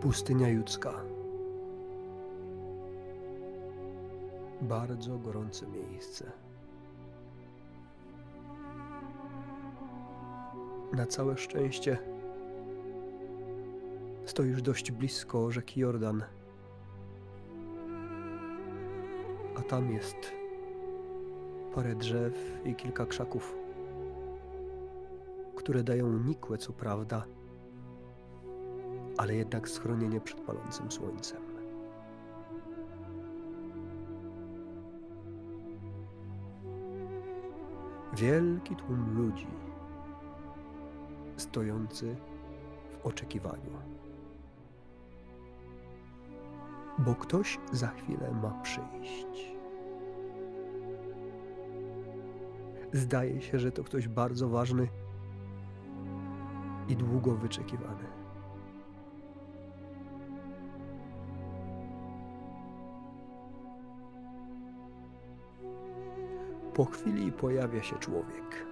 Pustynia judzka. Bardzo gorące miejsce. Na całe szczęście stoisz dość blisko rzeki Jordan. A tam jest parę drzew i kilka krzaków, które dają nikłe, co prawda, ale jednak schronienie przed palącym słońcem. Wielki tłum ludzi stojący w oczekiwaniu. Bo ktoś za chwilę ma przyjść. Zdaje się, że to ktoś bardzo ważny i długo wyczekiwany. Po chwili pojawia się człowiek,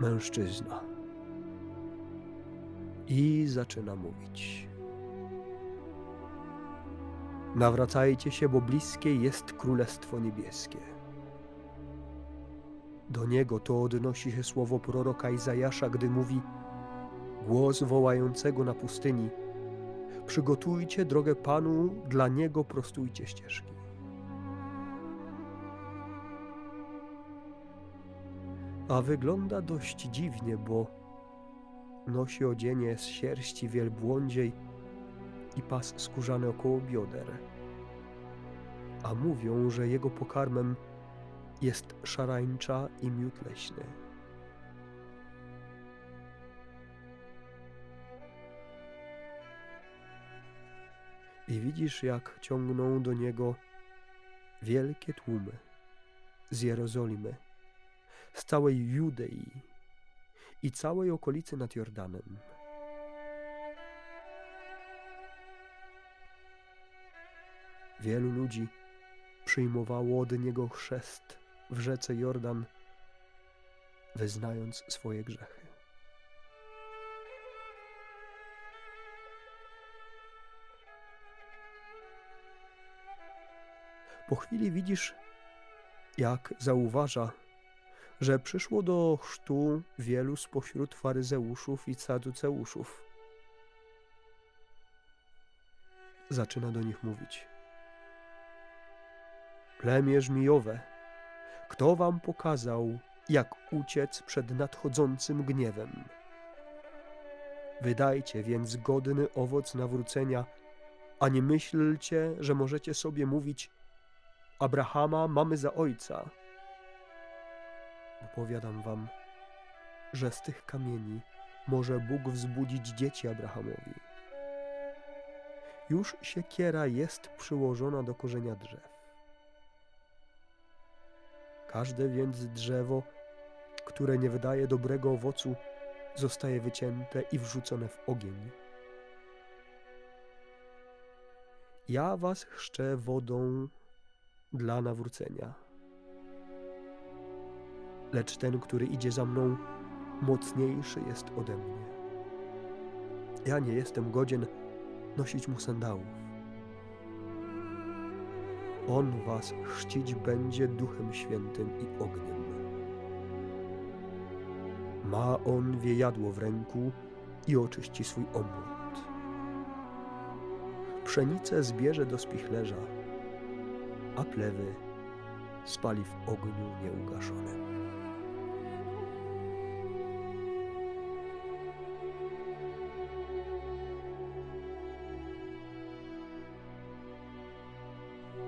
mężczyzna, i zaczyna mówić. Nawracajcie się, bo bliskie jest Królestwo Niebieskie. Do niego to odnosi się słowo proroka Izajasza, gdy mówi: Głos wołającego na pustyni: Przygotujcie drogę Panu, dla niego prostujcie ścieżki. A wygląda dość dziwnie, bo nosi odzienie z sierści wielbłądziej i pas skórzany około bioder. A mówią, że jego pokarmem jest szarańcza i miód leśny. I widzisz, jak ciągną do niego wielkie tłumy z Jerozolimy, z całej Judei i całej okolicy nad Jordanem. Wielu ludzi przyjmowało od niego chrzest w rzece Jordan, wyznając swoje grzechy. Po chwili widzisz, jak zauważa, że przyszło do chrztu wielu spośród faryzeuszów i saduceuszów. Zaczyna do nich mówić. Plemię żmijowe, kto wam pokazał, jak uciec przed nadchodzącym gniewem? Wydajcie więc godny owoc nawrócenia, a nie myślcie, że możecie sobie mówić: Abrahama mamy za ojca. Opowiadam wam, że z tych kamieni może Bóg wzbudzić dzieci Abrahamowi. Już siekiera jest przyłożona do korzenia drzew. Każde więc drzewo, które nie wydaje dobrego owocu, zostaje wycięte i wrzucone w ogień. Ja was chrzczę wodą dla nawrócenia. Lecz ten, który idzie za mną, mocniejszy jest ode mnie. Ja nie jestem godzien nosić mu sandałów. On was chrzcić będzie Duchem Świętym i ogniem. Ma on wiejadło w ręku i oczyści swój omłot. Pszenicę zbierze do spichlerza, a plewy spali w ogniu nieugaszonym.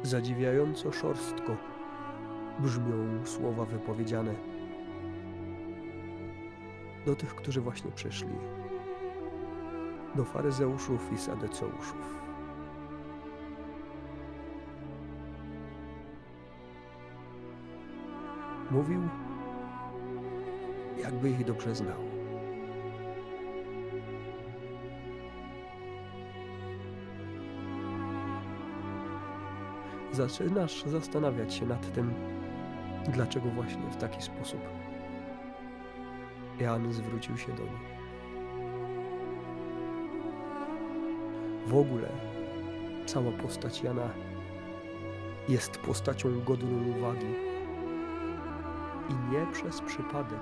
Zadziwiająco szorstko brzmią słowa wypowiedziane do tych, którzy właśnie przyszli, do faryzeuszów i sadeceuszów. Mówił, jakby ich dobrze znał. Zaczynasz zastanawiać się nad tym, dlaczego właśnie w taki sposób Jan zwrócił się do nich. W ogóle cała postać Jana jest postacią godną uwagi. I nie przez przypadek,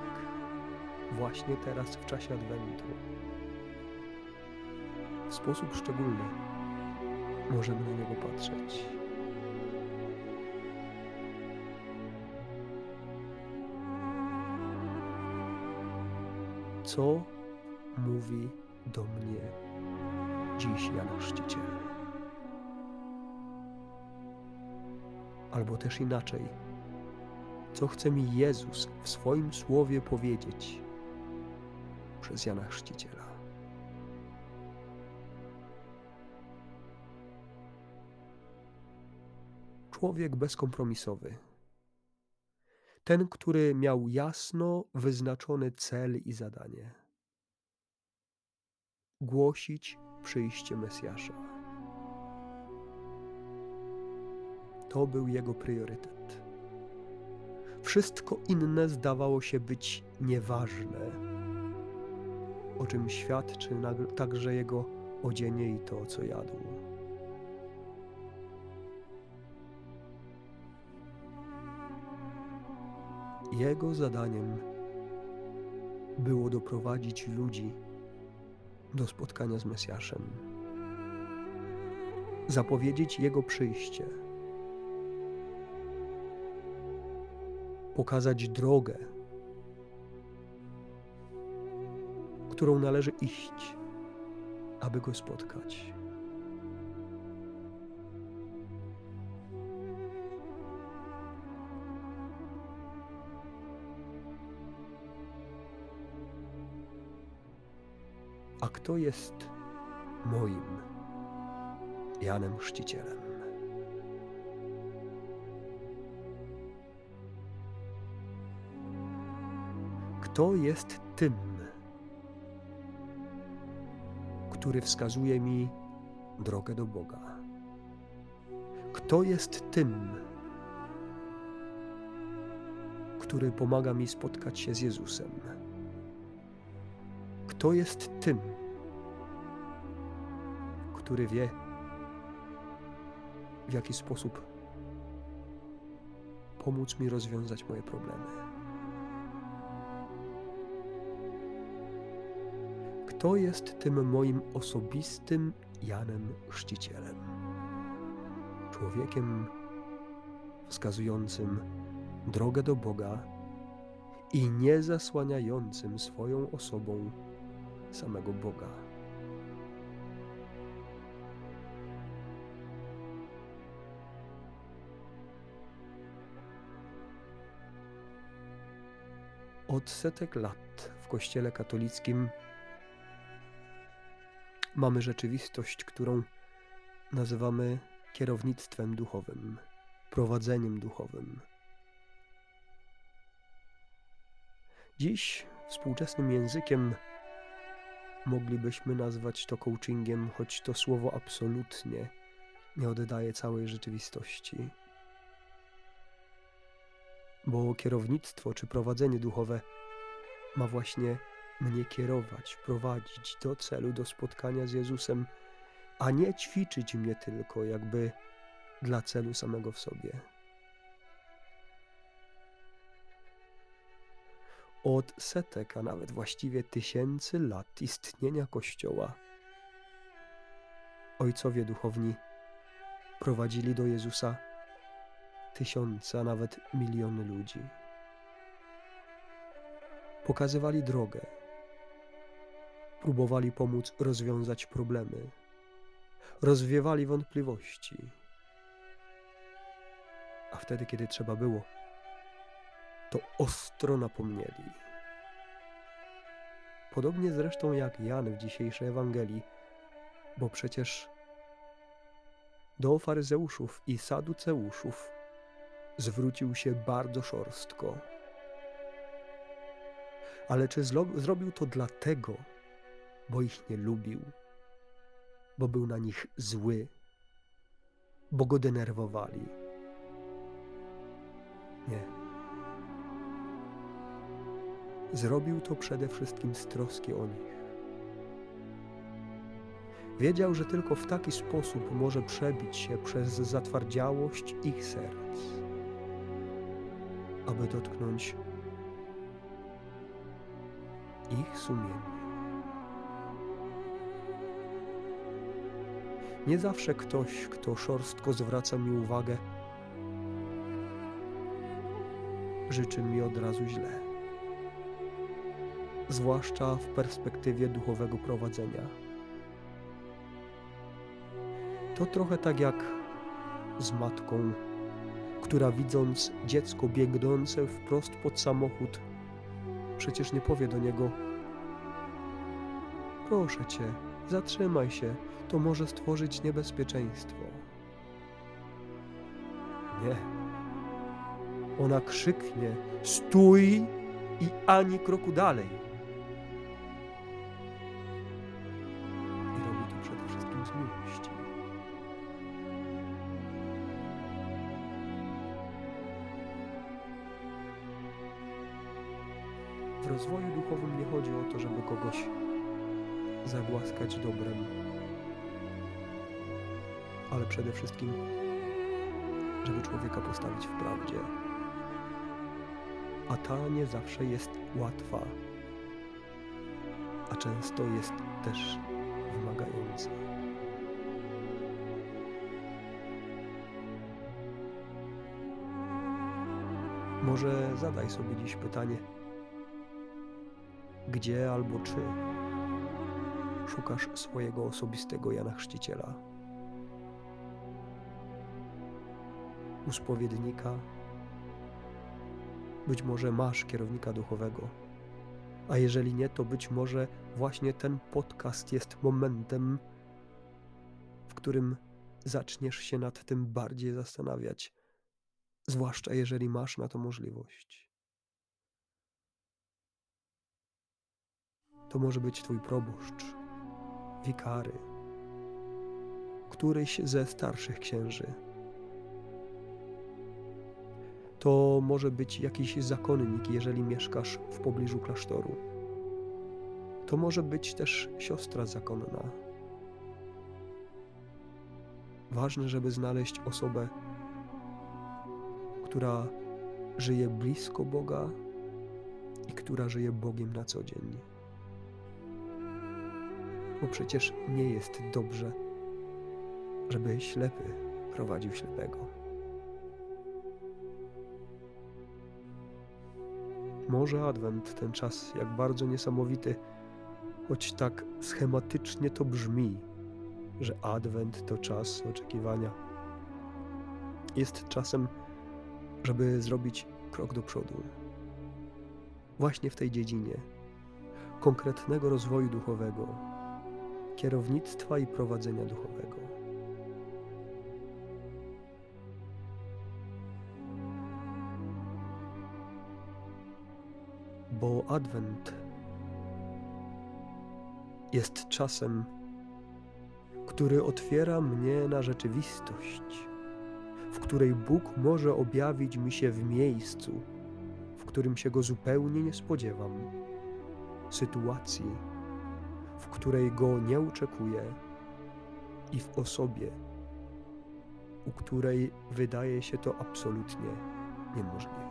właśnie teraz w czasie Adwentu. W sposób szczególny możemy na niego patrzeć. Co mówi do mnie dziś Jan Chrzciciel? Albo też inaczej, co chce mi Jezus w swoim słowie powiedzieć przez Jana Chrzciciela? Człowiek bezkompromisowy. Ten, który miał jasno wyznaczony cel i zadanie głosić przyjście Mesjasza. To był jego priorytet. Wszystko inne zdawało się być nieważne, o czym świadczy także jego odzienie i to, co jadł. Jego zadaniem było doprowadzić ludzi do spotkania z Mesjaszem, zapowiedzieć Jego przyjście, pokazać drogę, którą należy iść, aby Go spotkać. Kto jest moim Janem Chrzcicielem? Kto jest tym, który wskazuje mi drogę do Boga? Kto jest tym, który pomaga mi spotkać się z Jezusem? Kto jest tym, który wie, w jaki sposób pomóc mi rozwiązać moje problemy? Kto jest tym moim osobistym Janem Chrzcicielem? Człowiekiem wskazującym drogę do Boga i nie zasłaniającym swoją osobą samego Boga. Od setek lat w Kościele katolickim mamy rzeczywistość, którą nazywamy kierownictwem duchowym, prowadzeniem duchowym. Dziś współczesnym językiem moglibyśmy nazwać to coachingiem, choć to słowo absolutnie nie oddaje całej rzeczywistości. Bo kierownictwo czy prowadzenie duchowe ma właśnie mnie kierować, prowadzić do celu, do spotkania z Jezusem, a nie ćwiczyć mnie tylko jakby dla celu samego w sobie. Od setek, a nawet właściwie tysięcy lat istnienia Kościoła, ojcowie duchowni prowadzili do Jezusa tysiące, a nawet miliony ludzi. Pokazywali drogę, próbowali pomóc rozwiązać problemy, rozwiewali wątpliwości. A wtedy, kiedy trzeba było, to ostro napomnieli. Podobnie zresztą jak Jan w dzisiejszej Ewangelii, bo przecież do faryzeuszów i saduceuszów zwrócił się bardzo szorstko. Ale czy zrobił to dlatego, bo ich nie lubił, bo był na nich zły, bo go denerwowali? Nie. Zrobił to przede wszystkim z troski o nich. Wiedział, że tylko w taki sposób może przebić się przez zatwardziałość ich serc, aby dotknąć ich sumienia. Nie zawsze ktoś, kto szorstko zwraca mi uwagę, życzy mi od razu źle. Zwłaszcza w perspektywie duchowego prowadzenia. To trochę tak jak z matką, która widząc dziecko biegnące wprost pod samochód, przecież nie powie do niego: Proszę cię, zatrzymaj się, to może stworzyć niebezpieczeństwo. Nie. Ona krzyknie: Stój i ani kroku dalej. Rozwoju duchowym nie chodzi o to, żeby kogoś zagłaskać dobrem, ale przede wszystkim, żeby człowieka postawić w prawdzie. A ta nie zawsze jest łatwa, a często jest też wymagająca. Może zadaj sobie dziś pytanie, gdzie albo czy szukasz swojego osobistego Jana Chrzciciela? U spowiednika? Być może masz kierownika duchowego, a jeżeli nie, to być może właśnie ten podcast jest momentem, w którym zaczniesz się nad tym bardziej zastanawiać, zwłaszcza jeżeli masz na to możliwość. To może być Twój proboszcz, wikary, któryś ze starszych księży. To może być jakiś zakonnik, jeżeli mieszkasz w pobliżu klasztoru. To może być też siostra zakonna. Ważne, żeby znaleźć osobę, która żyje blisko Boga i która żyje Bogiem na co dzień bo przecież nie jest dobrze, żeby ślepy prowadził ślepego. Może Adwent, ten czas jak bardzo niesamowity, choć tak schematycznie to brzmi, że Adwent to czas oczekiwania. Jest czasem, żeby zrobić krok do przodu. Właśnie w tej dziedzinie konkretnego rozwoju duchowego, kierownictwa i prowadzenia duchowego. Bo Adwent jest czasem, który otwiera mnie na rzeczywistość, w której Bóg może objawić mi się w miejscu, w którym się go zupełnie nie spodziewam, sytuacji, w której go nie oczekuję i w osobie, u której wydaje się to absolutnie niemożliwe.